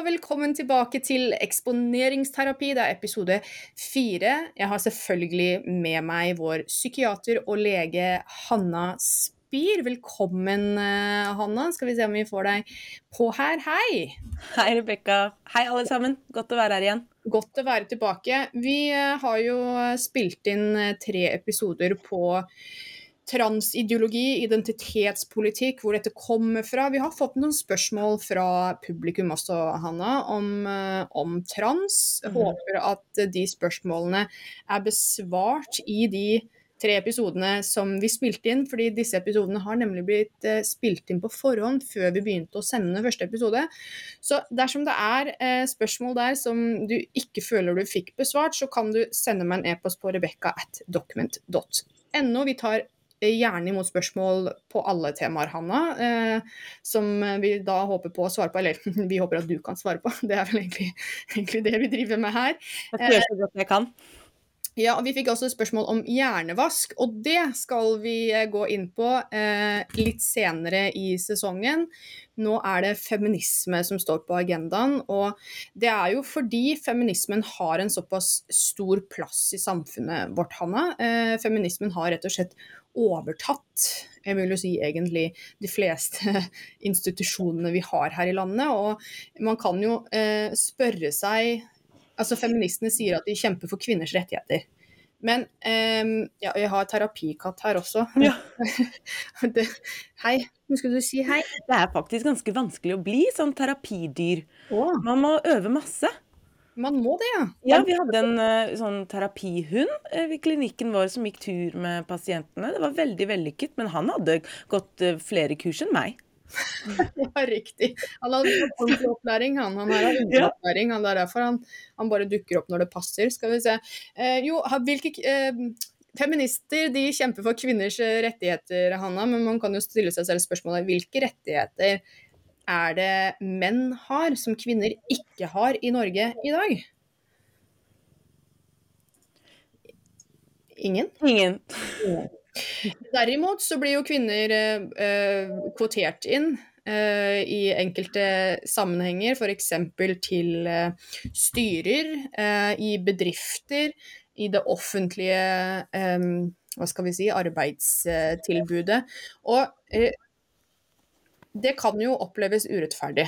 Og velkommen tilbake til eksponeringsterapi. Det er episode fire. Jeg har selvfølgelig med meg vår psykiater og lege Hanna Spir. Velkommen, eh, Hanna. Skal vi se om vi får deg på her. Hei! Hei, Rebekka. Hei, alle sammen. Godt å være her igjen. Godt å være tilbake. Vi eh, har jo spilt inn eh, tre episoder på transideologi, identitetspolitikk, hvor dette kommer fra. Vi har fått noen spørsmål fra publikum også, Hanna, om, eh, om trans. Mhm. håper at de spørsmålene er besvart i de tre episodene som vi spilte inn, fordi disse episodene har nemlig blitt eh, spilt inn på forhånd før vi begynte å sende første episode. Så dersom det er eh, spørsmål der som du ikke føler du fikk besvart, så kan du sende meg en e-post på rebekka. Vi tar eh, gjerne imot spørsmål på alle temaer, Hanna, eh, som vi da håper på å svare på. Eller vi håper at du kan svare på, det er vel egentlig, egentlig det vi driver med her. Jeg skal så godt jeg kan. Ja, Vi fikk også et spørsmål om hjernevask, og det skal vi eh, gå inn på eh, litt senere i sesongen. Nå er det feminisme som står på agendaen, og det er jo fordi feminismen har en såpass stor plass i samfunnet vårt, Hanna. Eh, feminismen har rett og slett overtatt, jeg vil jo si egentlig de fleste institusjonene vi har her i landet, og man kan jo eh, spørre seg Altså, Feministene sier at de kjemper for kvinners rettigheter. Men um, ja, jeg har terapikatt her også. Ja. det, hei, nå skal du si hei. Det er faktisk ganske vanskelig å bli sånn terapidyr. Oh. Man må øve masse. man må det, ja. Ja, vi hadde en uh, sånn terapihund uh, ved klinikken vår som gikk tur med pasientene. Det var veldig vellykket, men han hadde gått uh, flere kurs enn meg. Ja, riktig. Han har ordentlig opplæring, han. Han har opplæring, Han, det er derfor han, han bare dukker opp når det passer. Skal vi se. Eh, jo, hvilke eh, Feminister de kjemper for kvinners eh, rettigheter, Hanna, men man kan jo stille seg selv spørsmålet hvilke rettigheter er det menn har som kvinner ikke har i Norge i dag? Ingen? Ingen. Derimot så blir jo kvinner eh, eh, kvotert inn eh, i enkelte sammenhenger, f.eks. til eh, styrer, eh, i bedrifter, i det offentlige eh, hva skal vi si, arbeidstilbudet. Og det kan jo oppleves urettferdig.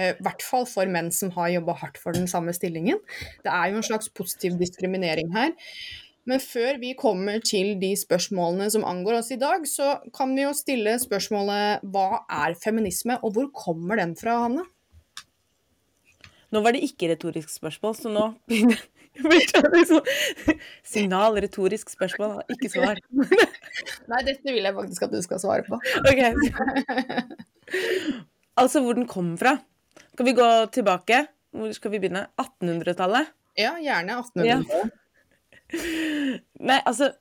I hvert fall for menn som har jobba hardt for den samme stillingen. Det er jo en slags positiv diskriminering her. Men før vi kommer til de spørsmålene som angår oss i dag, så kan vi jo stille spørsmålet hva er feminisme, og hvor kommer den fra, Hanne? Nå var det ikke retorisk spørsmål, så nå liksom Signal, retorisk spørsmål, ikke svar. Nei, dette vil jeg faktisk at du skal svare på. Ok. Altså hvor den kom fra. Skal vi gå tilbake? Hvor skal vi begynne? 1800-tallet? Ja, gjerne 1800-tallet. Nei, altså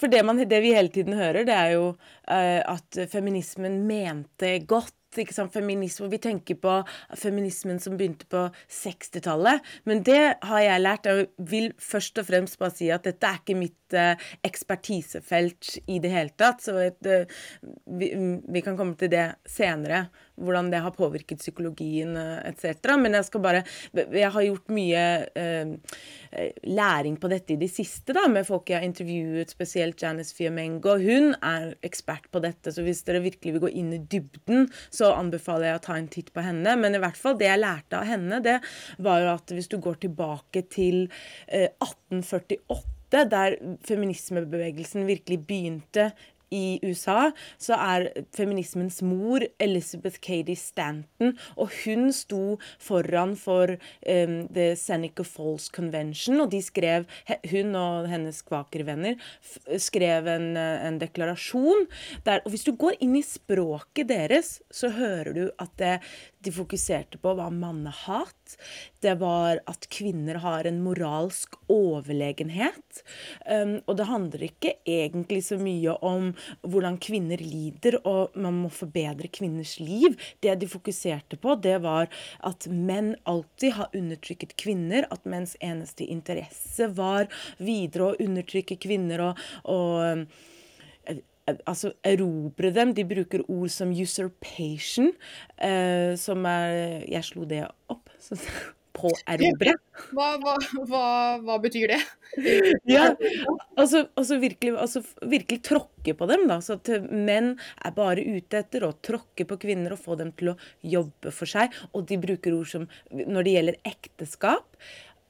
For det, man, det vi hele tiden hører, det er jo uh, at feminismen mente godt. Ikke sant? Feminisme, Vi tenker på feminismen som begynte på 60-tallet. Men det har jeg lært. Jeg vil først og fremst bare si at dette er ikke mitt eh, ekspertisefelt i det hele tatt. Så et, eh, vi, vi kan komme til det senere, hvordan det har påvirket psykologien eh, etc. Men jeg skal bare Jeg har gjort mye eh, eh, læring på dette i det siste, da, med folk jeg har intervjuet, spesielt Janice Fiamengo. Hun er ekspert på dette, så hvis dere virkelig vil gå inn i dybden, så anbefaler jeg å ta en titt på henne. Men i hvert fall, det jeg lærte av henne, det var jo at hvis du går tilbake til eh, 1848, der feminismebevegelsen virkelig begynte i USA, så er feminismens mor Elizabeth Cady Stanton, og hun sto foran for um, The Seneca Falls Convention, og de skrev, hun og hennes kvakervenner skrev en, eh, en deklarasjon der, og hvis du går inn i språket deres, så hører du at det, de fokuserte på var mannehat, det var at kvinner har en moralsk overlegenhet, um, og det handler ikke egentlig så mye om hvordan kvinner lider, og man må forbedre kvinners liv. Det de fokuserte på, det var at menn alltid har undertrykket kvinner. At menns eneste interesse var videre å undertrykke kvinner og, og eh, altså erobre dem. De bruker ord som usurpation, uh, som er Jeg slo det opp. Så, på erobre. Hva, hva, hva, hva, betyr det? ja, altså, altså, virkelig, altså, virkelig, tråkke på dem, da. Så at menn er bare ute etter å tråkke på kvinner og få dem til å jobbe for seg. Og de bruker ord som Når det gjelder ekteskap,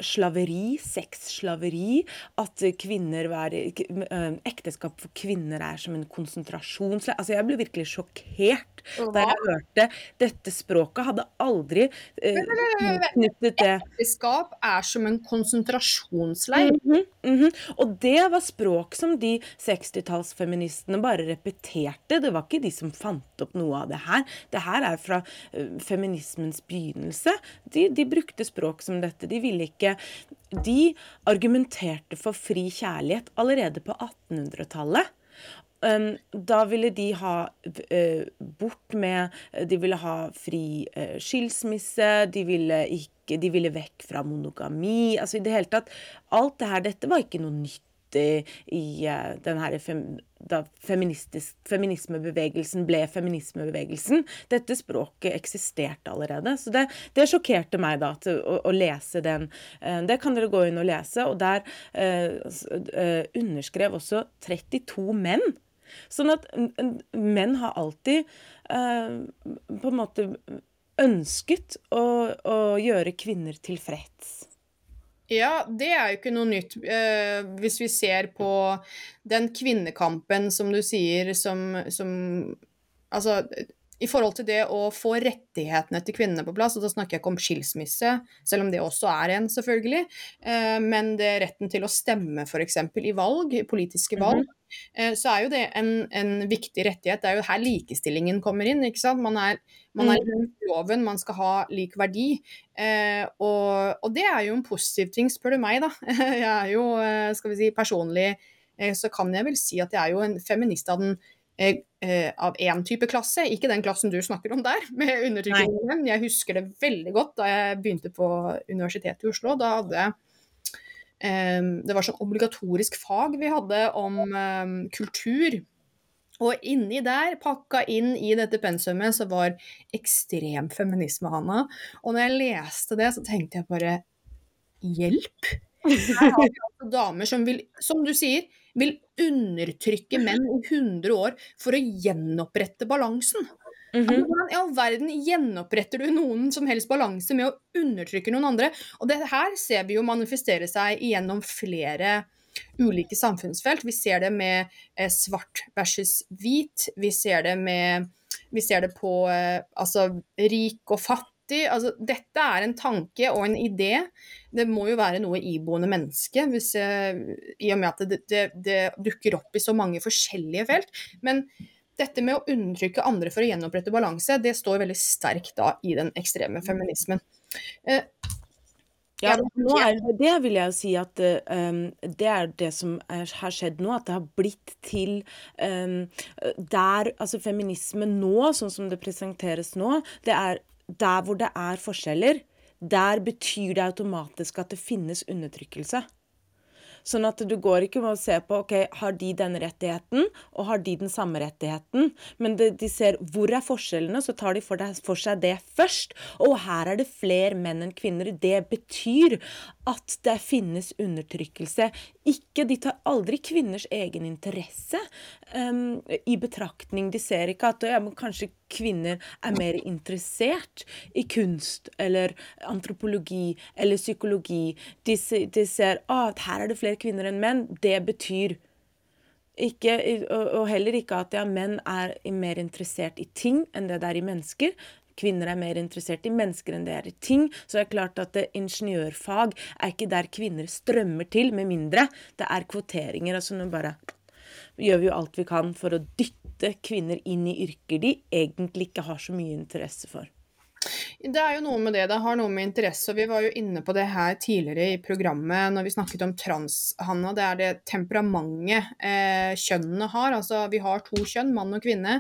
slaveri, sexslaveri, at eh, ekteskap for kvinner er som en konsentrasjonsleir. Altså, jeg ble virkelig sjokkert da jeg hørte dette språket. Hadde aldri eh, knyttet det Ekteskap er som en konsentrasjonsleir. Mm -hmm, mm -hmm. Og det var språk som de 60-tallsfeministene bare repeterte. Det var ikke de som fant opp noe av det her. Det her er fra uh, feminismens begynnelse. De, de brukte språk som dette. De ville ikke De argumenterte for fri kjærlighet allerede på 1800-tallet. Um, da ville de ha uh, bort med De ville ha fri uh, skilsmisse. De ville ikke De ville vekk fra monogami. Altså i det hele tatt Alt det her, dette var ikke noe nytt i uh, den her fem, da feminismebevegelsen ble feminismebevegelsen. Dette språket eksisterte allerede. Så det, det sjokkerte meg da til, å, å, lese den. Det kan dere gå inn og lese. Og der underskrev også 32 menn Sånn at menn har alltid eh, på en måte ønsket å, å gjøre kvinner tilfreds. Ja, det er jo ikke noe nytt. Eh, hvis vi ser på den kvinnekampen som du sier som, som Altså, i forhold til det å få rettighetene til kvinnene på plass, og da snakker jeg ikke om skilsmisse, selv om det også er en, selvfølgelig, eh, men det er retten til å stemme f.eks. i valg, politiske valg, mm -hmm. Eh, så er jo det en, en, viktig rettighet. Det er jo her likestillingen kommer inn. ikke sant? Man er, man er mm. i loven, man skal ha lik verdi. Eh, og, og, det er jo en positiv ting, spør du meg, da. Jeg er jo, skal vi si, personlig så kan jeg vel si at jeg er jo en feminist av den av én type klasse, ikke den klassen du snakker om der, med undertrykkingen. Jeg husker det veldig godt da jeg begynte på Universitetet i Oslo. Da hadde jeg det var sånn obligatorisk fag vi hadde om kultur. Og inni der, pakka inn i dette pensumet, så var ekstrem feminisme, Hanna. Og når jeg leste det, så tenkte jeg bare Hjelp! Her har vi altså damer som vil, som du sier, vil undertrykke menn i 100 år for å gjenopprette balansen. Mm -hmm. Hvordan i all verden gjenoppretter du noen som helst balanse med å undertrykke noen andre? Og det her ser vi jo manifestere seg gjennom flere ulike samfunnsfelt. Vi ser det med eh, svart versus hvit. Vi ser det med Vi ser det på eh, altså rik og fattig. Altså, dette er en tanke og en idé. Det må jo være noe iboende menneske, hvis, eh, i og med at det, det, det dukker opp i så mange forskjellige felt. Men dette med å undertrykke andre for å gjenopprette balanse, det står veldig sterkt da i den ekstreme feminismen. Eh, ja, er det, det vil jeg jo si at um, det er det som er, har skjedd nå. At det har blitt til um, der Altså feminisme nå, sånn som det presenteres nå, det er der hvor det er forskjeller. Der betyr det automatisk at det finnes undertrykkelse. Sånn at du går ikke med å se på ok, har de den rettigheten, og har de den samme rettigheten. Men de, de ser hvor er forskjellene, så tar de for, deg, for, seg det først. Og her er det flere menn enn kvinner. Det betyr at det finnes undertrykkelse. Ikke, De tar aldri kvinners egen interesse um, i betraktning. De ser ikke at ja, kanskje kvinner er mer interessert i kunst eller antropologi eller psykologi. De, de ser at ah, her er det flere kvinner enn menn. Det betyr ikke, og heller ikke at ja, menn er mer interessert i ting enn det det er i mennesker. Kvinner er mer interessert i mennesker enn det er i ting. Så det er klart at det, ingeniørfag er ikke der kvinner strømmer til, med mindre det er kvoteringer. altså nå bare gjør vi jo alt vi kan for å dytte kvinner inn i yrker de egentlig ikke har så mye interesse for. Det er jo noe med det. Det har noe med interesse. og Vi var jo inne på det her tidligere i programmet når vi snakket om trans, Hanna. Det er det temperamentet eh, kjønnene har. Altså vi har to kjønn, mann og kvinne.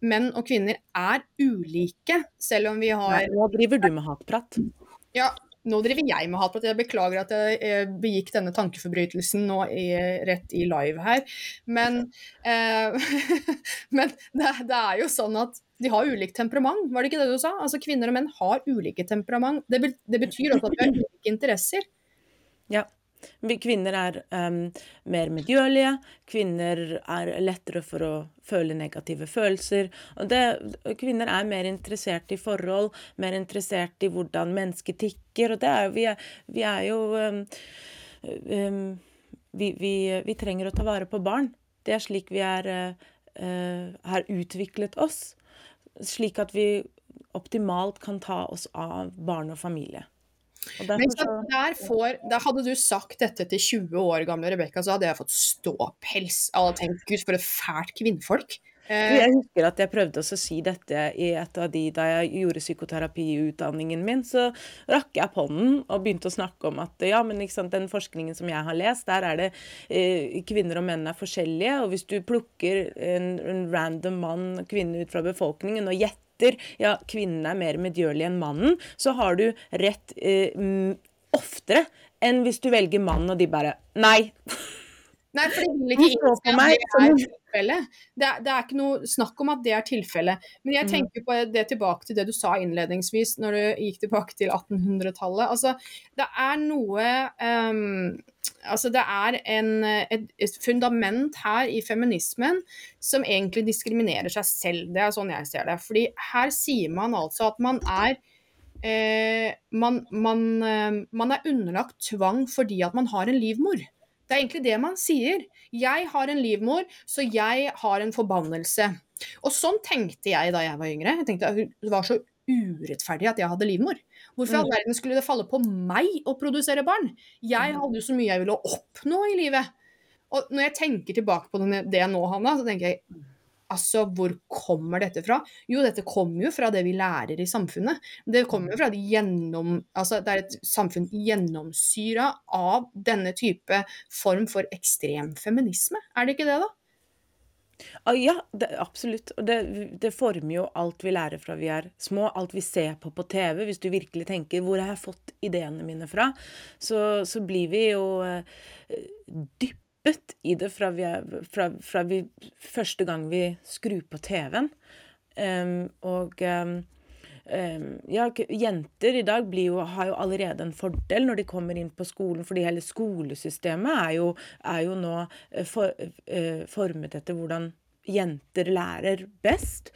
Menn og kvinner er ulike, selv om vi har Nei, Nå driver du med hatprat. Ja, nå driver jeg med hatprat. Jeg beklager at jeg begikk denne tankeforbrytelsen nå i, rett i live her. Men, eh, men det, det, er jo sånn at de har ulikt temperament, var det ikke det du sa? Altså Kvinner og menn har ulike temperament. Det, be det betyr også at vi har ulike interesser. Ja. Vi kvinner er um, mer medgjørlige. Kvinner er lettere for å føle negative følelser. Det, kvinner er mer interessert i forhold, mer interessert i hvordan mennesket tikker. Og det er, vi, er, vi er jo um, um, vi, vi, vi, trenger å ta vare på barn. Det er slik vi er, uh, har utviklet oss slik at vi optimalt kan ta oss av barn og familie. Og Men så der, får, der hadde du sagt dette til 20 år gamle Rebekka, så hadde jeg fått ståpels. Alle hadde tenkt gud, for et fælt kvinnfolk. Eh, jeg husker at jeg prøvde å si dette i et av de da jeg gjorde psykoterapiutdanningen min. Så rakk jeg på den og begynte å snakke om at ja, men sant, den forskningen som jeg har lest, der er det eh, kvinner og menn er forskjellige. Og hvis du plukker en, en random mann og kvinne ut fra befolkningen og gjetter ja, kvinnen er mer medgjørlig enn mannen, så har du rett eh, oftere enn hvis du velger mann og de bare Nei. Nei, for det vil ikke innse at det er tilfellet. Det, det, er ikke noe snakk om at det er tilfellet. Men jeg mm. tenker på det tilbake til det du sa innledningsvis, når du gikk tilbake til 1800-tallet. Altså, det er noe um, Altså, det er en, et, et, fundament her i feminismen som egentlig diskriminerer seg selv. Det er sånn jeg ser det. Fordi her sier man altså at man er eh, man, man, eh, man er underlagt tvang fordi at man har en livmor. Det er egentlig det man sier. Jeg har en livmor, så jeg har en forbannelse. Og sånn tenkte jeg da jeg var yngre. Jeg tenkte at Det var så urettferdig at jeg hadde livmor. Hvorfor i all mm. verden skulle det falle på meg å produsere barn? Jeg mm. hadde jo så mye jeg ville oppnå i livet. Og når jeg tenker tilbake på det nå, Hanna, så tenker jeg Altså, hvor kommer dette fra? Jo, dette kommer jo fra det vi lærer i samfunnet. Det kommer jo fra det gjennom... Altså, det er et samfunn gjennomsyra av denne type form for ekstrem feminisme. Er det ikke det, da? Ah, ja, det, absolutt. Og det, det, former jo alt vi lærer fra vi er små. Alt vi ser på på TV. Hvis du virkelig tenker 'hvor har jeg fått ideene mine fra', så, så blir vi jo eh, dypt dyppet i det fra, vi fra, fra vi, første gang vi skrur på TV-en. Um, og um, um, ja, jenter i dag jo, har jo allerede en fordel når de kommer inn på skolen, fordi hele skolesystemet er jo, er jo nå uh, for, uh, formet etter hvordan jenter lærer best.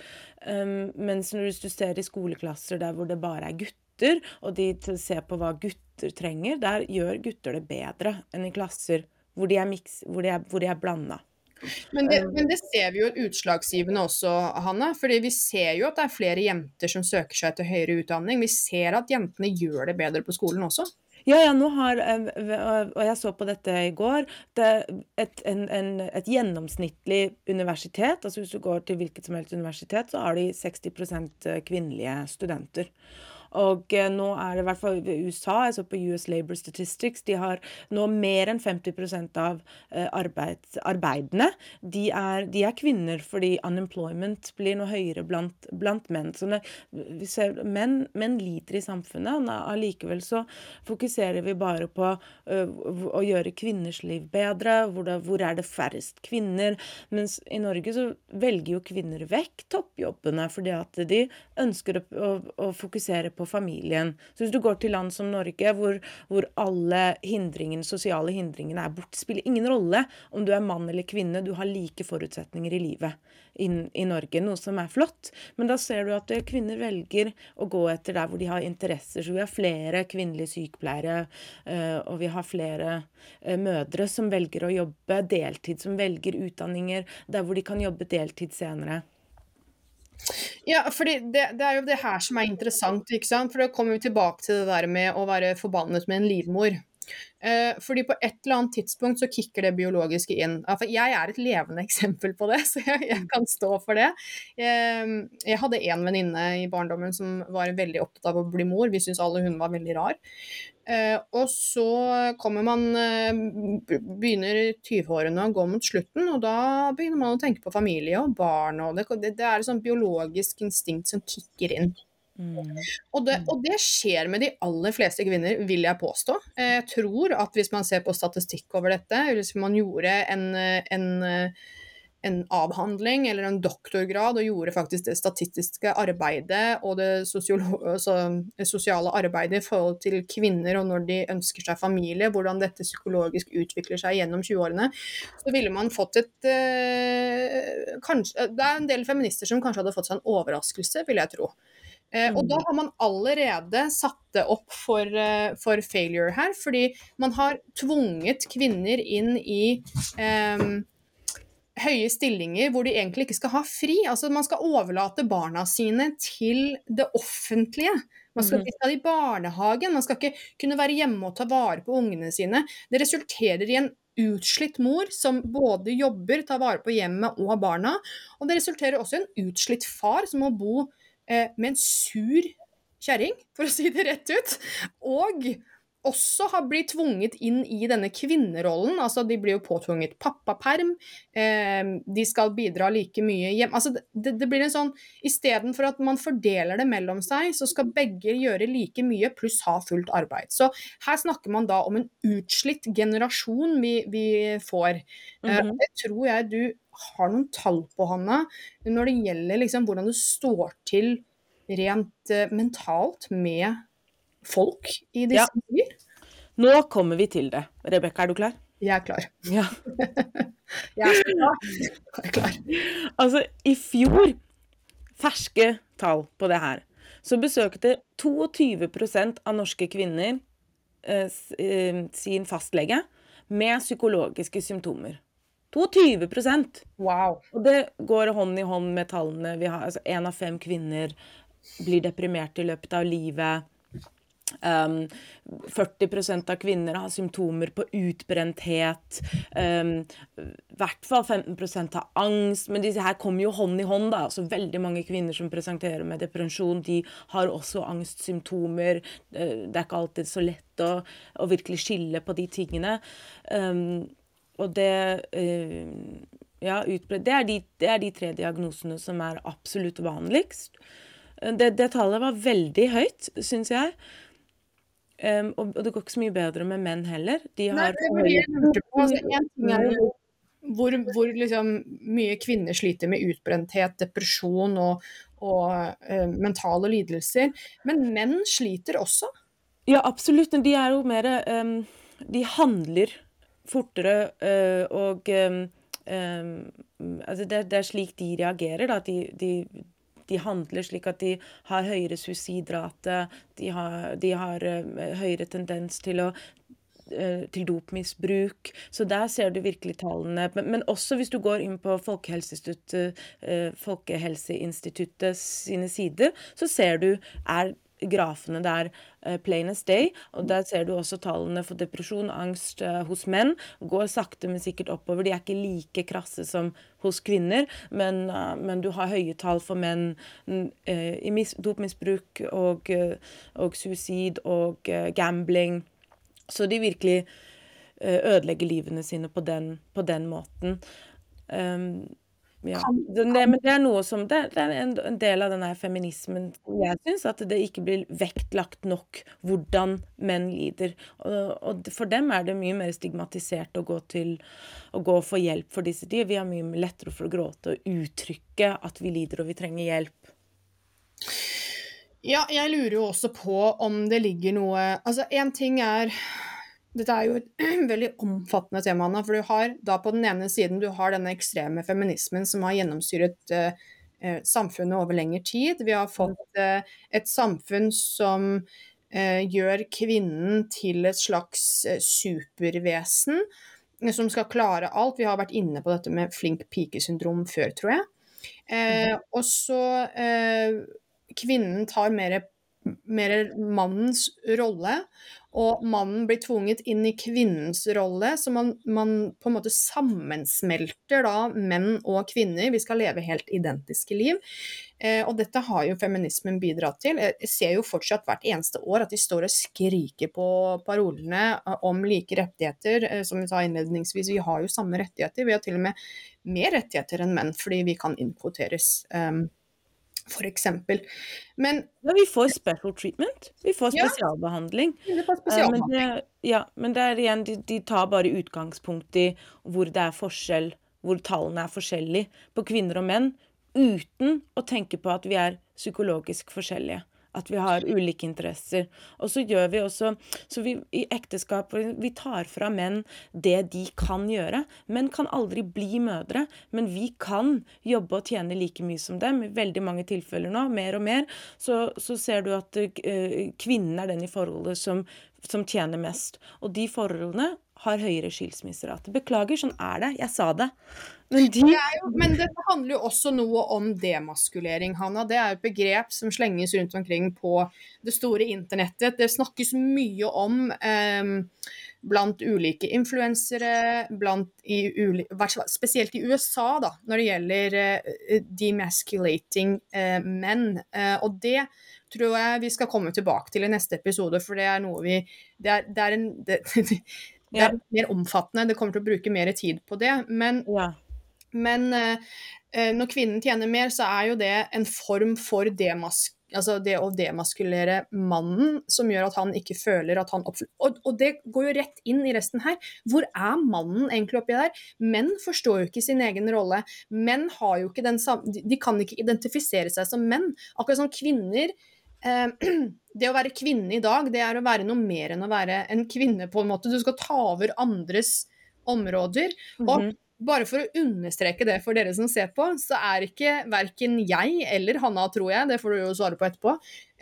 mens når du ser i skoleklasser der hvor det bare er gutter, og de ser på hva gutter trenger, der gjør gutter det bedre enn i klasser hvor de er, mix, hvor de er, hvor de er blanda. Men det, men det, ser vi jo utslagsgivende også, Hanne. fordi vi ser jo at det er flere jenter som søker seg til høyere utdanning. Vi ser at jentene gjør det bedre på skolen også. Ja, ja, nå har, eh, og jeg så på dette i går, det et, en, en, et gjennomsnittlig universitet, altså hvis du går til hvilket som helst universitet, så har de 60% kvinnelige studenter. Og eh, nå er det i hvert fall USA, jeg så på US Labor Statistics, de har nå mer enn 50% av eh, arbeid, arbeidene de er, de er, kvinner, fordi unemployment blir noe høyere blant, blant menn. Så når vi ser, menn, menn lider i samfunnet, allikevel så fokuserer vi bare på å gjøre kvinners liv bedre, hvor, det, hvor er det færrest kvinner? Mens i Norge så velger jo kvinner vekk toppjobbene fordi at de ønsker å, å, å fokusere på familien. Så hvis du går til land som Norge, hvor, hvor alle hindringene, sosiale hindringene er borte, spiller ingen rolle om du er mann eller kvinne, du har like forutsetninger i livet inn, i Norge, noe som er flott. Men da ser du at kvinner velger å gå etter der hvor de har interesser. Så vi har flere kvinnelige sykepleiere, eh, og vi har flere eh, mødre som velger å jobbe deltid, som velger utdanninger der hvor de kan jobbe deltid senere. Ja, fordi det, det, er jo det her som er interessant, ikke sant. For da kommer vi tilbake til det der med å være forbannet med en livmor. Eh, fordi på et eller annet tidspunkt så kicker det biologiske inn. Ja, jeg er et levende eksempel på det, så jeg, kan stå for det. Jeg, jeg hadde en venninne i barndommen som var veldig opptatt av å bli mor. Vi syntes alle hun var veldig rar. Eh, og så kommer man eh, Begynner 20-årene å gå mot slutten, og da begynner man å tenke på familie og barn. og det, det er et sånt biologisk instinkt som kicker inn. Mm. Og, det, og, det, skjer med de aller fleste kvinner, vil jeg påstå. Jeg tror at hvis man ser på statistikk over dette, eller hvis man gjorde en, en, en avhandling eller en doktorgrad og gjorde faktisk det statistiske arbeidet og det, altså, sosiale arbeidet i forhold til kvinner og når de ønsker seg familie, hvordan dette psykologisk utvikler seg gjennom 20-årene, så ville man fått et øh, kanskje, Det er en del feminister som kanskje hadde fått seg en overraskelse, vil jeg tro. Eh, og da mm. har man allerede satt det opp for, eh, for, failure her, fordi man har tvunget kvinner inn i eh, høye stillinger hvor de egentlig ikke skal ha fri. Altså Man skal overlate barna sine til det offentlige. Man skal, ikke ha det i barnehagen, man skal ikke kunne være hjemme og ta vare på ungene sine. Det resulterer i en utslitt mor som både jobber, tar vare på hjemmet og barna. Og det resulterer også i en utslitt far som må bo med en sur kjerring, for å si det rett ut. Og også har blitt tvunget inn i denne kvinnerollen. altså De blir jo påtvunget pappaperm, eh, de skal bidra like mye hjem. altså det, det blir en sånn, Istedenfor at man fordeler det mellom seg, så skal begge gjøre like mye pluss ha fullt arbeid. Så her snakker man da om en utslitt generasjon vi, vi får. Mm -hmm. eh, det tror jeg du har noen tall på, Hanna, når det gjelder liksom hvordan det står til rent uh, mentalt med folk i disse ja. byer? Nå kommer vi til det. Rebekka, er du klar? Jeg er klar. Ja. jeg er klar. Jeg er klar. Altså, i fjor, ferske tall på det her, så besøkte 22% av norske kvinner eh, eh, sin fastlege med psykologiske symptomer. 22% Wow. Og det går hånd i hånd med tallene vi har. Altså én av fem kvinner blir deprimert i løpet av livet. Um, 40% av kvinner har symptomer på utbrenthet. Um, I hvert fall 15 har angst. Men disse her kommer jo hånd i hånd. da, altså Veldig mange kvinner som presenterer med depresjon, de har også angstsymptomer. Uh, det er ikke alltid så lett å, å virkelig skille på de tingene. Um, og det uh, Ja, utbredt det, det, er de tre diagnosene som er absolutt vanligst. Eh, det, det tallet var veldig høyt, syns jeg. Um, og, og, det går ikke så mye bedre med menn heller. De har Nei, det jeg lurte på. Altså, en ting er jo hvor, hvor liksom, mye kvinner sliter med utbrenthet, depresjon og, og uh, mentale lidelser. Men menn sliter også? Ja, absolutt. De er jo mer um, De handler fortere, uh, og um, altså det, det, er slik de reagerer. Da. De, de, de, handler slik at de har høyere suicidrate, de har, de har øh, høyere tendens til å til dopmisbruk. Så der ser du virkelig tallene. Men, men også hvis du går inn på Folkehelseinstituttet, Folkehelseinstituttet sine sider, så ser du er grafene der uh, plain as day. Og der ser du også tallene for depresjon og angst uh, hos menn. Går sakte, men sikkert oppover. De er ikke like krasse som hos kvinner, men, uh, men du har høye tall for menn i dopmisbruk og, og suicid og gambling. Så de virkelig ødelegger livene sine på den, på den måten. Um, ja. Det, men det er noe som Det, det er en, en, del av denne feminismen jeg syns, at det ikke blir vektlagt nok hvordan menn lider. Og, og, for dem er det mye mer stigmatisert å gå til å gå og få hjelp for disse dyr. Vi har mye lettere for å gråte og uttrykke at vi lider og vi trenger hjelp. Ja, jeg lurer jo også på om det ligger noe Altså, én ting er dette er jo et veldig omfattende tema, Anna. For du har da på den ene siden du har denne ekstreme feminismen som har gjennomsyret eh, samfunnet over lengre tid. Vi har fått eh, et samfunn som eh, gjør kvinnen til et slags supervesen som skal klare alt. Vi har vært inne på dette med flink pike-syndrom før, tror jeg. Mm. Og så Kvinnen tar mer mer mannens rolle, og mannen blir tvunget inn i kvinnens rolle. Så man, man, på en måte sammensmelter da menn og kvinner. Vi skal leve helt identiske liv. Eh, og dette har jo feminismen bidratt til. Jeg ser jo fortsatt hvert eneste år at de står og skriker på parolene om like rettigheter. Eh, som vi sa innledningsvis, vi har jo samme rettigheter. Vi har til og med mer rettigheter enn menn fordi vi kan innkvoteres. Um, f.eks. Men Ja, vi får special treatment. Vi får spesialbehandling. vi får Eh, Men spesialbehandling. det, ja, men det er igjen, de, de tar bare utgangspunkt i hvor det er forskjell, hvor tallene er forskjellige på kvinner og menn, uten å tenke på at vi er psykologisk forskjellige. At vi har ulike interesser. Og så gjør vi også Så vi i ekteskap Vi tar fra menn det de kan gjøre. Menn kan aldri bli mødre, men vi kan jobbe og tjene like mye som dem. I veldig mange tilfeller nå, mer og mer, så, så ser du at uh, kvinnen er den i forholdet som, som tjener mest. Og de forholdene har høyere skilsmisserate. Beklager, sånn er det. Jeg sa det. Men de Det jo, men dette handler jo også noe om demaskulering, Hanna. Det er et begrep som slenges rundt omkring på det store internettet. Det snakkes mye om eh, blant ulike influensere, blant i uli, spesielt i USA, da, når det gjelder uh, demasculating uh, menn. Uh, og det tror jeg vi skal komme tilbake til i neste episode, for det er noe vi Det er, det er en det, det Ja. er mer omfattende, det kommer til å bruke mer tid på det. Men Ja. men når kvinnen tjener mer, så er jo det en form for demas altså det å demaskulere mannen, som gjør at han ikke føler at han oppfyller og, og det går jo rett inn i resten her. Hvor er mannen egentlig oppi der? Menn forstår jo ikke sin egen rolle. Menn har jo ikke den samme de, kan ikke identifisere seg som menn. Akkurat som kvinner eh, Det å være kvinne i dag, det er å være noe mer enn å være en kvinne, på en måte. Du skal ta over andres områder. Og Mhm. Bare for å understreke det for dere som ser på, så er ikke verken jeg eller Hanna, tror jeg, det får du jo svare på etterpå,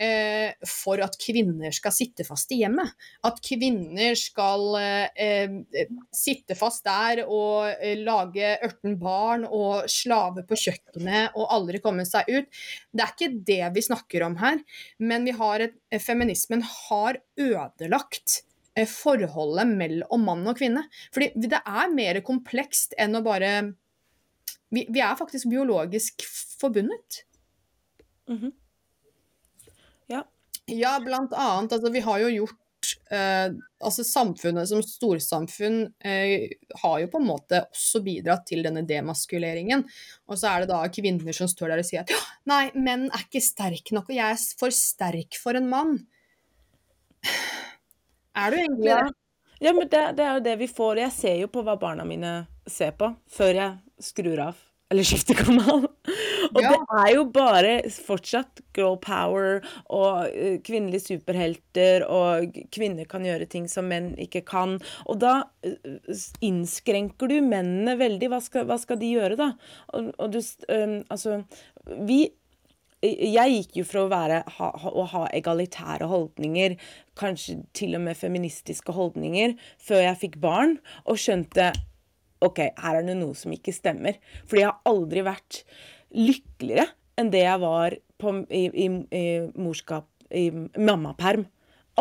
eh, for at kvinner skal sitte fast i hjemmet. At kvinner skal eh, eh, sitte fast der og eh, lage 18 barn og slave på kjøkkenet og aldri komme seg ut. Det er ikke det vi snakker om her, men vi har et, feminismen har ødelagt eh, forholdet mellom mann og kvinne. Fordi det er mer komplekst enn å bare Vi, vi er faktisk biologisk forbundet. Mhm. Ja. Ja, blant annet. Altså, vi har jo gjort eh, altså Samfunnet som storsamfunn eh, har jo på en måte også bidratt til denne demaskuleringen. Og så er det da kvinner som står der og sier at «Ja, nei, menn er ikke sterk nok, og jeg er for sterk for en mann. Er du egentlig Ja. det? Ja, men det, det er jo det vi får. Jeg ser jo på hva barna mine ser på, før jeg skrur av eller skifter kanal. Og Ja. det er jo bare fortsatt girl power og eh, kvinnelige superhelter, og kvinner kan gjøre ting som menn ikke kan. Og da eh, innskrenker du mennene veldig. Hva skal, hva skal de gjøre, da? Og, og du eh, Altså, vi jeg gikk jo fra å, være, ha, å ha egalitære holdninger, kanskje til og med feministiske holdninger, før jeg fikk barn, og skjønte OK, her er det noe som ikke stemmer. Fordi jeg har aldri vært lykkeligere enn det jeg var på, i, i, i morskap, i mammaperm.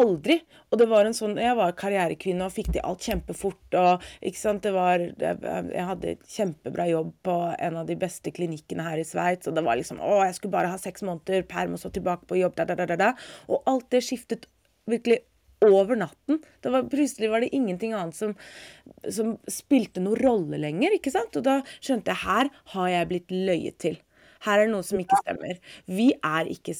Aldri. Og det var en sånn Jeg var karrierekvinne og fikk til alt kjempefort. Og ikke sant, det var Jeg, hadde kjempebra jobb på en av de beste klinikkene her i Sveits, og det var liksom Å, jeg skulle bare ha seks måneder perm og så tilbake på jobb, da, da, da, da. Og alt det skiftet virkelig over natten. Det var, plutselig var det ingenting annet som, som spilte noen rolle lenger. ikke sant? Og da skjønte jeg her har jeg blitt løyet til. Her er det noe som ikke stemmer. Vi er ikke,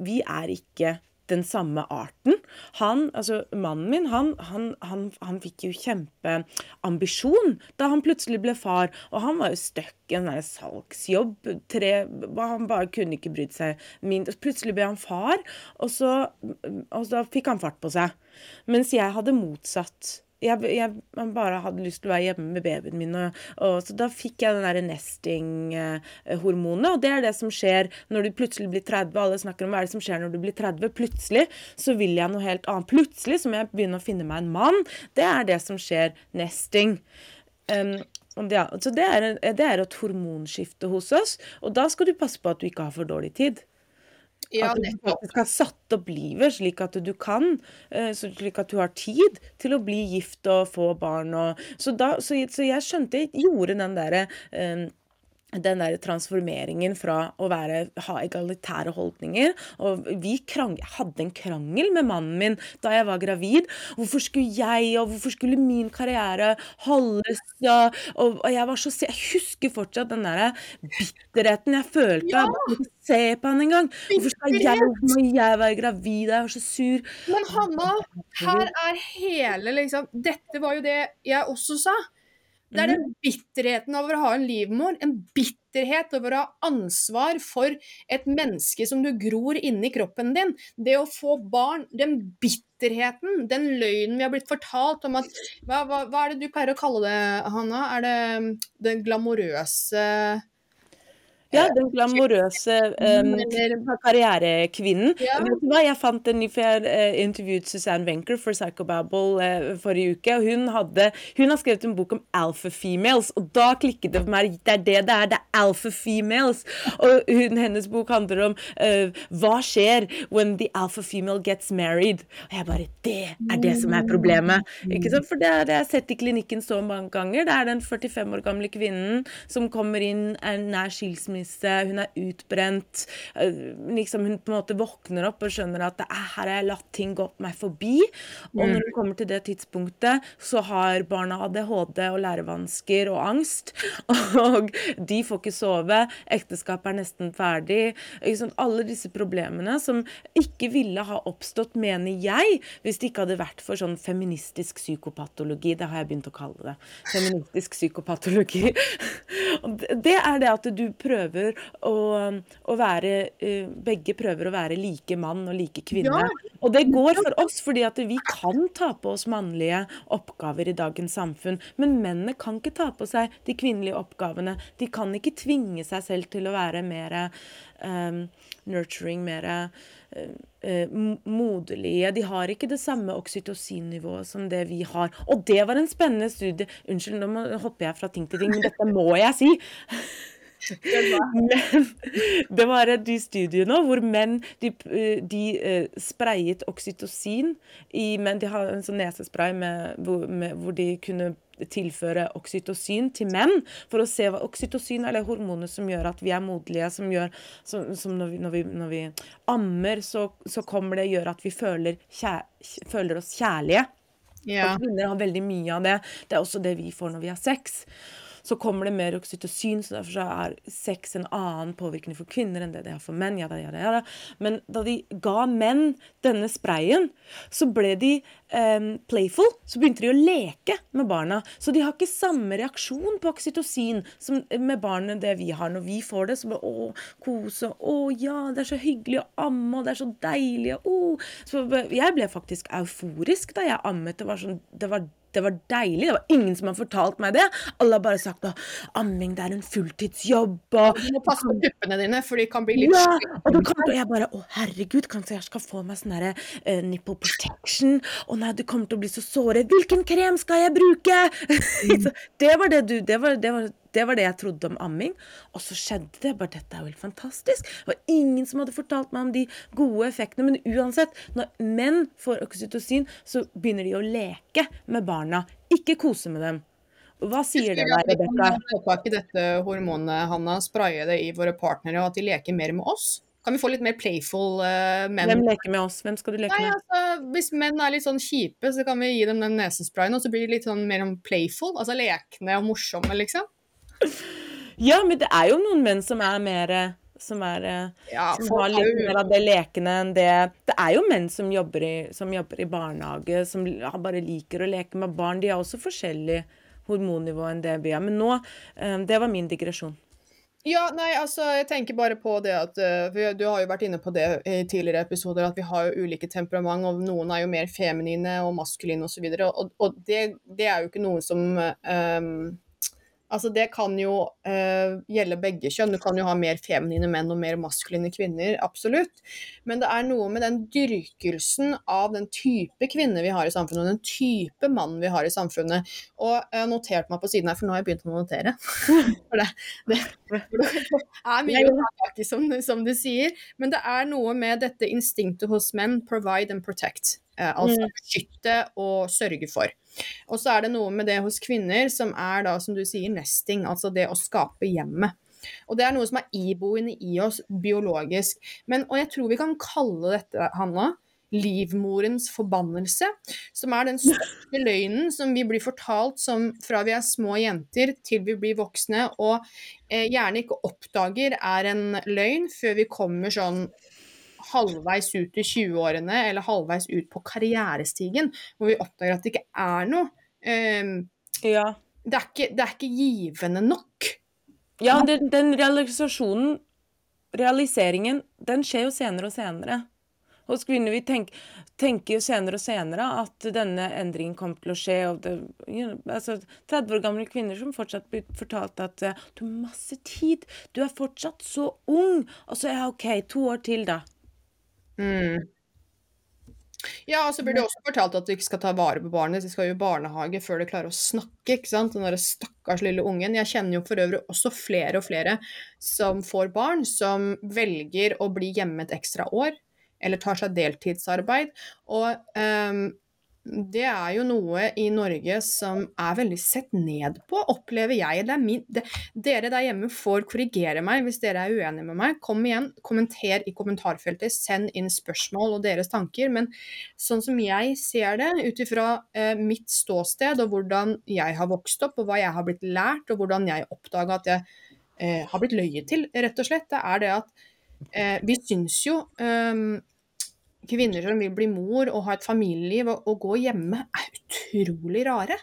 vi er ikke den samme arten. Han, altså Mannen min han, han, han, han fikk jo kjempeambisjon da han plutselig ble far. Og han var jo stuck i en der salgsjobb. Tre, han bare kunne ikke brydd seg mindre. Plutselig ble han far, og så, og så fikk han fart på seg. Mens jeg hadde motsatt. Jeg, jeg bare hadde lyst til å være hjemme med babyen min. Og, og, så da fikk jeg den der nesting-hormonet. Og det er det som skjer når du plutselig blir 30. Alle snakker om hva er det som skjer når du blir 30. Plutselig så vil jeg noe helt annet. Plutselig så må jeg begynne å finne meg en mann. Det er det som skjer. Nesting. Um, ja, så det er, det er et hormonskifte hos oss. Og da skal du passe på at du ikke har for dårlig tid. Ja, At du faktisk har satt opp livet slik at du kan, eh, slik at du har tid til å bli gift og få barn og Så da så så jeg skjønte jeg gjorde den derre, eh, den der transformeringen fra å være ha egalitære holdninger Og vi krang jeg hadde en krangel med mannen min da jeg var gravid. Hvorfor skulle jeg, og hvorfor skulle min karriere holdes, og og og jeg var så Jeg husker fortsatt den der bitterheten jeg følte. Ja! Jeg ikke se på han engang. Hvorfor skal jeg jeg være gravid? Jeg var så sur. Men Hanna, her er hele liksom Dette var jo det jeg også sa. Det er den bitterheten over å ha en livmor. En bitterhet over å ha ansvar for et menneske som du gror inni kroppen din. Det å få barn, den bitterheten, den løgnen vi har blitt fortalt om at Hva, hva, hva er det du pleier å kalle det, Hanna? Er det den glamorøse Ja, den glamorøse um, karrierekvinnen. Ja. Vet du hva, jeg fant en ny, for jeg eh, intervjuet Suzanne Wenker for Psychobabble uh, forrige uke, og hun, hadde, hun har skrevet en bok om alpha females, og da klikket det for meg. Det er det det er. Det er alpha females. Og hun, hennes bok handler om uh, hva skjer when the alpha female gets married. Og jeg bare Det er det som er problemet. Ikke sant? For det har jeg sett i klinikken så mange ganger. Det er den 45 år gamle kvinnen som kommer inn, nær skilsmisse, hun er utbrent. eh, Liksom hun på en måte våkner opp og skjønner at er, her har jeg latt ting gå meg forbi. Og når hun kommer til det tidspunktet, så har barna ADHD og lærevansker og angst. Og de får ikke sove. Ekteskapet er nesten ferdig. Liksom. Alle disse problemene som ikke ville ha oppstått, mener jeg, hvis det ikke hadde vært for sånn feministisk psykopatologi. Det har jeg begynt å kalle det. Feministisk psykopatologi. Det er det at du prøver å, å være eh, Begge prøver å være like mann og like kvinne. Ja. Og det går for oss, fordi at vi kan ta på oss mannlige oppgaver i dagens samfunn. Men mennene kan ikke ta på seg de kvinnelige oppgavene. De kan ikke tvinge seg selv til å være mer um, nurturing, mer moderlige. De har ikke det samme oksytocinnivået som det vi har. Og det var en spennende studie. Unnskyld, nå hopper jeg fra ting til ting, men dette må jeg si. Men det var de studiene hvor menn de, eh, de eh, sprayet oksytocin i menn. De har en sånn nesespray med, med, hvor de kunne tilføre oksytocin til menn for å se hva oksytocin er det hormonet som gjør at vi er moderlige, som gjør som, som når, vi, når, vi, når vi ammer, så, så kommer det gjør at vi føler, kjær, føler oss kjærlige. Ja. Og kvinner har veldig mye av det. Det er også det vi får når vi har sex. Så kommer det mer oksytocin, så derfor så er sex en annen påvirkning for kvinner enn det det er for menn. Jada, jada, jada. Men da de ga menn denne sprayen, så ble de um, playful. Så begynte de å leke med barna. Så de har ikke samme reaksjon på oksytocin som med barnet det vi har. Når vi får det, så bare å, kose. Å ja, det er så hyggelig å amme, og det er så deilig. Å. Så jeg ble faktisk euforisk da jeg ammet. Det var sånn, det var det var deilig. Det var ingen som har fortalt meg det. Alle har bare sagt at amming det er en fulltidsjobb. Og, Du må passe på puppene dine, for de kan bli litt ja, og til, og jeg bare Å, herregud, kanskje jeg skal få meg sånn derre eh, nipple protection? Å nei, du kommer til å bli så såret. Hvilken krem skal jeg bruke? Så det var det du Det var, det var det var det jeg trodde om amming. Og så skjedde det. Bare dette er jo helt fantastisk. Det var ingen som hadde fortalt meg om de gode effektene. Men uansett, når menn får oksytocin, så begynner de å leke med barna. Ikke kose med dem. Hva sier det deg, Vi kan ikke dette hormonet, Hanna, spraye det i våre partnere, og at de leker mer med oss. Kan vi få litt mer playful uh, menn? Hvem leker med oss? Hvem skal du leke Nei, med? altså, Hvis menn er litt sånn kjipe, så kan vi gi dem den nesesprayen, og så blir de litt sånn mer om playful. Altså lekne og morsomme, liksom. Ja, men det er jo noen menn som er mer som, er, eh, Ja, som har litt mer av det lekende enn det Det er jo menn som jobber i, som jobber i barnehage, som bare liker å leke med barn. De har også forskjellig hormonnivå enn det vi har. Men nå eh, Det var min digresjon. Ja, nei, altså, jeg tenker bare på det at uh, Du har jo vært inne på det i tidligere episoder, at vi har jo ulike temperament, og noen er jo mer feminine og maskuline osv. Og, og det, det er jo ikke noe som eh, Altså det kan jo uh, gjelde begge kjønn. Du kan jo ha mer feminine menn og mer maskuline kvinner, absolutt. Men det er noe med den dyrkelsen av den type kvinne vi har i samfunnet, og den type mann vi har i samfunnet. Og jeg har notert meg på siden her, for nå har jeg begynt å notere. for det, det, er mye å ta tak i, som, som du sier. Men det er noe med dette instinktet hos menn, provide and protect. Altså beskytte og sørge for. Og så er det noe med det hos kvinner som er da, som du sier, nesting, altså det å skape hjemmet. Og det er noe som er iboende i oss biologisk. Men, og jeg tror vi kan kalle dette, Hanna, livmorens forbannelse, som er den største løgnen som vi blir fortalt som fra vi er små jenter til vi blir voksne, og eh, gjerne ikke oppdager er en løgn før vi kommer sånn halvveis ut i 20-årene eller halvveis ut på karrierestigen, hvor vi oppdager at det ikke er noe. Um, ja. det, er ikke, det, er ikke, givende nok. Ja, den, den realisasjonen, realiseringen, den skjer jo senere og senere. Hos kvinner vi tenk, tenker jo senere og senere at denne endringen kommer til å skje. det, you know, altså 30 år gamle kvinner som fortsatt blir fortalt at du har masse tid, du er fortsatt så ung. Og så ja, OK, to år til, da. Mm. Ja, og så blir det også fortalt at du ikke skal ta vare på barnet. De skal jo i barnehage før de klarer å snakke. ikke sant? Den derre stakkars lille ungen. Jeg kjenner jo for øvrig også flere og flere som får barn, som velger å bli hjemme et ekstra år, eller tar seg deltidsarbeid. Og um, det er jo noe i Norge som er veldig sett ned på, opplever jeg. Min, det, dere der hjemme får korrigere meg hvis dere er uenige med meg. Kom igjen, kommenter i kommentarfeltet, send inn spørsmål og deres tanker. Men sånn som jeg ser det, ut ifra eh, mitt ståsted og hvordan jeg har vokst opp, og hva jeg har blitt lært, og hvordan jeg oppdaga at jeg eh, har blitt løyet til, rett og slett, det er det at eh, vi syns jo um, kvinner som vil bli mor og ha et familieliv og, og gå hjemme, er utrolig rare.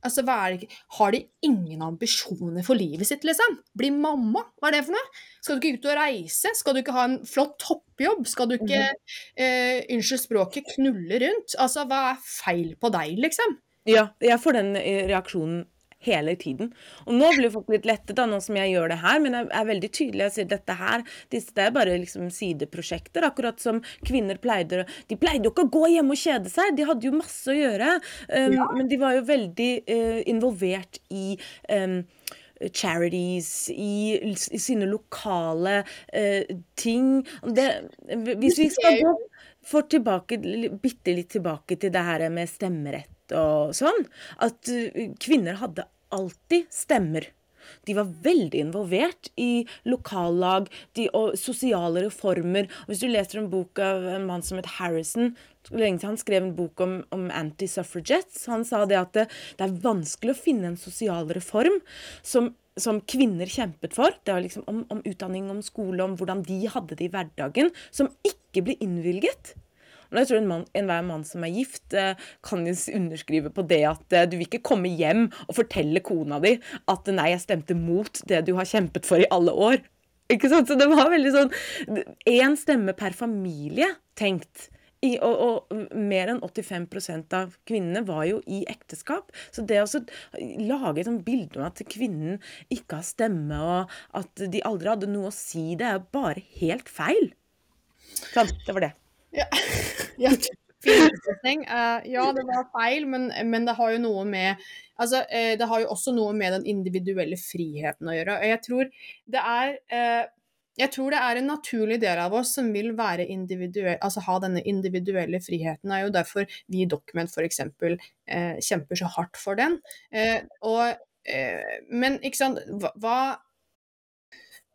Altså, det, Har de ingen ambisjoner for livet sitt, liksom? Bli mamma, hva er det for noe? Skal du ikke ut og reise? Skal du ikke ha en flott toppjobb? Skal du ikke, mm. eh, unnskyld språket, knulle rundt? Altså, hva er feil på deg, liksom? Ja, jeg får den eh, reaksjonen hele tiden. Og nå blir folk litt lettet, da, nå som jeg gjør det her, men jeg er veldig tydelig. Jeg sier dette her, disse, det er bare liksom sideprosjekter. Akkurat som kvinner pleide De pleide jo ikke å gå hjemme og kjede seg, de hadde jo masse å gjøre. Um, ja. Men de var jo veldig uh, involvert i um, charities, i, i, sine lokale uh, ting. Det, hvis vi skal gå for tilbake, bitte litt tilbake til det her med stemmerett og sånn, at uh, kvinner hadde alltid stemmer. De var veldig involvert i lokallag de, og sosiale reformer. Hvis du leser en bok av en mann som het Harrison Han skrev en bok om, om anti-suffragettes. Han sa det at det, det, er vanskelig å finne en sosial reform som, som kvinner kjempet for. Det var liksom om, om utdanning, om skole, om hvordan de hadde det i hverdagen. Som ikke ble innvilget. Og jeg tror enhver en mann, mann som er gift, eh, kan jo underskrive på det at eh, du vil ikke komme hjem og fortelle kona di at 'nei, jeg stemte mot det du har kjempet for i alle år'. Ikke sant? Så det var veldig sånn Én stemme per familie tenkt. I, og, og, mer enn 85% av kvinnene var jo i ekteskap. Så det å lage et bilde om at kvinnen ikke har stemme, og at de aldri hadde noe å si, det er jo bare helt feil. Sånn, det var det. Ja. ja. Uh, ja, det var feil, men, men, det har jo noe med Altså, uh, det har jo også noe med den individuelle friheten å gjøre. Og jeg tror det er uh, jeg tror det er en naturlig del av oss som vil være altså ha denne individuelle friheten. Det er jo derfor vi i Document f.eks. Eh, kjemper så hardt for den. Eh, og, eh, men ikke sant, hva,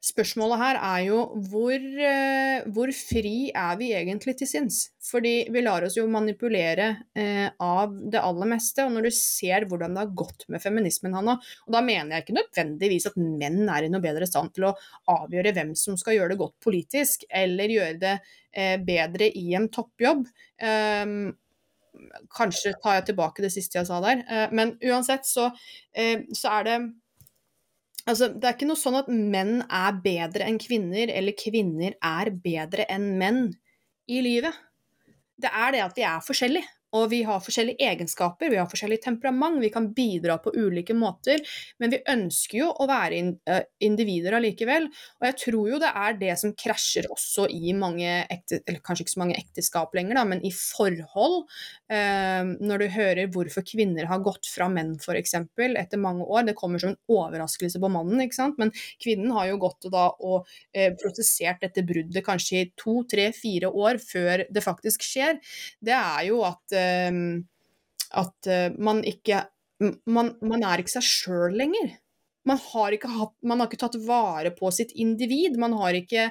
Spørsmålet her er jo hvor, eh, hvor, fri er vi egentlig til sinns? Fordi vi lar oss jo manipulere eh, av det aller meste. Og når du ser hvordan det har gått med feminismen, Hanna, og da mener jeg ikke nødvendigvis at menn er i noe bedre stand til å avgjøre hvem som skal gjøre det godt politisk, eller gjøre det eh, bedre i en toppjobb. Um, kanskje tar jeg tilbake det siste jeg sa der. Uh, men uansett så, uh, så er det Altså, det er ikke noe sånn at menn er bedre enn kvinner, eller kvinner er bedre enn menn i livet. Det er det at vi er forskjellige. Og vi har forskjellige egenskaper, vi har forskjellig temperament, vi kan bidra på ulike måter, men vi ønsker jo å være individer allikevel. Og jeg tror jo det er det som krasjer også i mange ekte, eller kanskje ikke så mange ekteskap lenger, da, men i forhold. Eh, når du hører hvorfor kvinner har gått fra menn, f.eks., etter mange år. Det kommer som en overraskelse på mannen, ikke sant. Men kvinnen har jo gått og, da, og eh, protestert dette bruddet kanskje i to, tre, fire år før det faktisk skjer. Det er jo at, eh, at eh, man ikke man, man er ikke seg sjøl lenger man har, hatt, man har ikke tatt vare på sitt individ. Man har ikke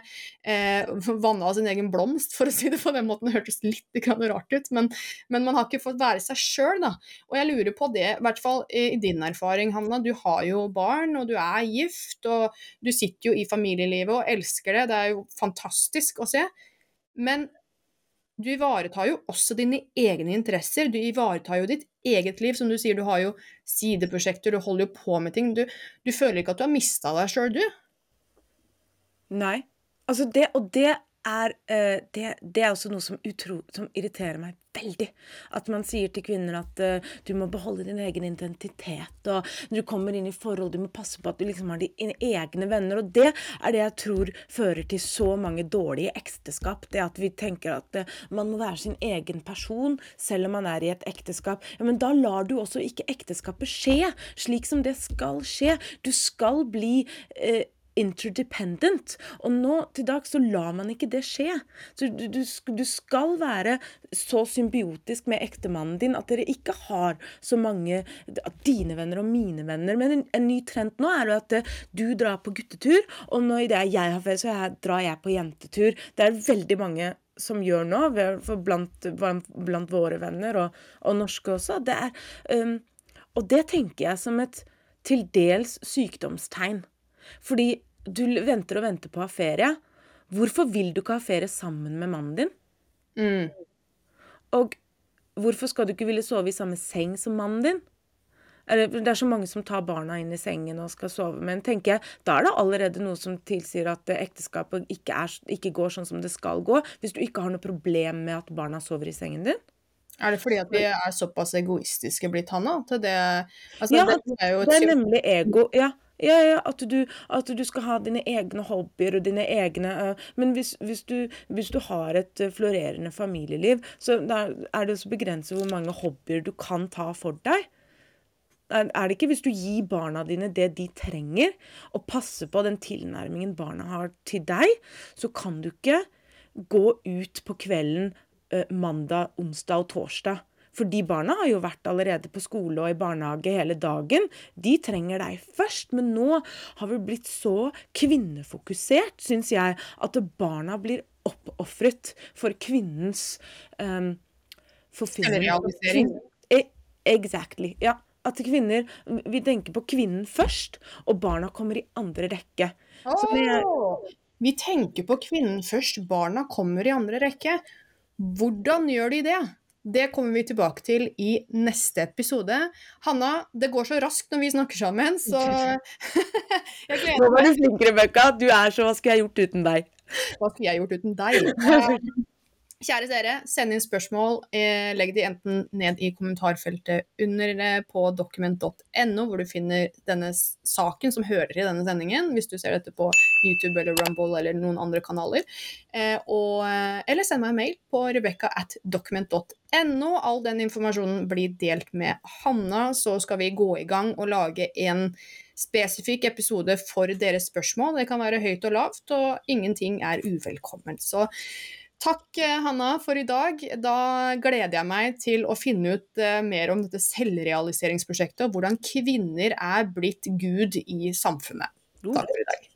eh, vanna sin egen blomst, for å si det på den måten. Det hørtes litt rart ut, men, men, man har ikke fått være seg sjøl, da. Og jeg lurer på det, i hvert fall i din erfaring, Hanna. Du har jo barn, og du er gift, og du sitter jo i familielivet og elsker det. Det er jo fantastisk å se. Men du ivaretar jo også dine egne interesser. Du ivaretar jo ditt eget liv. Som du sier, du har jo sideprosjekter, du holder jo på med ting. Du, du føler ikke at du har mista deg sjøl, du? Nei. Altså det, og det er, uh, det, det, er også noe som, utro, som, irriterer meg veldig. At man sier til kvinner at uh, du må beholde din egen identitet. Og når du kommer inn i forhold, du må passe på at du liksom har dine egne venner. Og det er det jeg tror fører til så mange dårlige ekteskap. Det at vi tenker at uh, man må være sin egen person selv om man er i et ekteskap. Ja, Men da lar du også ikke ekteskapet skje slik som det skal skje. Du skal bli uh, interdependent. Og nå til dags så lar man ikke det skje. Så du, du, du, skal være så symbiotisk med ektemannen din at dere ikke har så mange at dine venner og mine venner. Men en, en ny trend nå er jo at eh, du drar på guttetur, og når det er jeg har ferie, så jeg, drar jeg på jentetur. Det er veldig mange som gjør nå, blant, blant våre venner, og, og, norske også. Det er, um, og det tenker jeg som et til dels sykdomstegn. Fordi du venter og venter på å ha ferie. Hvorfor vil du ikke ha ferie sammen med mannen din? Mm. Og hvorfor skal du ikke ville sove i samme seng som mannen din? Det er så mange som tar barna inn i sengen og skal sove. Men tenker jeg, da er det allerede noe som tilsier at ekteskapet ikke, er, ikke går sånn som det skal gå. Hvis du ikke har noe problem med at barna sover i sengen din. Er det fordi at vi er såpass egoistiske blitt, Hanna? Til det, altså, ja, det er, det er nemlig ego. Ja, ja, ja, at du, at du, skal ha dine egne hobbyer og dine egne uh, Men hvis, hvis, du, hvis, du, har et uh, florerende familieliv, så er det så begrenset hvor mange hobbyer du kan ta for deg. Er, det ikke hvis du gir barna dine det de trenger, og passer på den tilnærmingen barna har til deg, så kan du ikke gå ut på kvelden uh, mandag, onsdag og torsdag for de barna har jo vært allerede på skole og i barnehage hele dagen. De trenger deg først. Men nå har vi blitt så kvinnefokusert, syns jeg, at barna blir oppofret for kvinnens um, Realisering. E, exactly. Ja. At kvinner Vi tenker på kvinnen først, og barna kommer i andre rekke. Oh, vi tenker på kvinnen først, barna kommer i andre rekke. Hvordan gjør de det? Det kommer vi tilbake til i neste episode. Hanna, det går så raskt når vi snakker sammen, så. Nå var du flink, Rebekka. Du er så Hva skulle jeg gjort uten deg? Hva skulle jeg gjort uten deg? Kjære seere, send inn spørsmål. Eh, legg de enten ned i kommentarfeltet under eh, på document.no, hvor du finner denne saken som hører i denne sendingen, hvis du ser dette på YouTube eller Rumble eller noen andre kanaler. Eh, og, eller send meg en mail på rebekka at document.no. All den informasjonen blir delt med Hanna, så skal vi gå i gang og lage en spesifikk episode for deres spørsmål. Det kan være høyt og lavt, og ingenting er uvelkomment. Så Takk, eh, Hanna, for i dag. Da gleder jeg meg til å finne ut uh, mer om dette selvrealiseringsprosjektet, og hvordan kvinner er blitt Gud i samfunnet. Takk for i dag.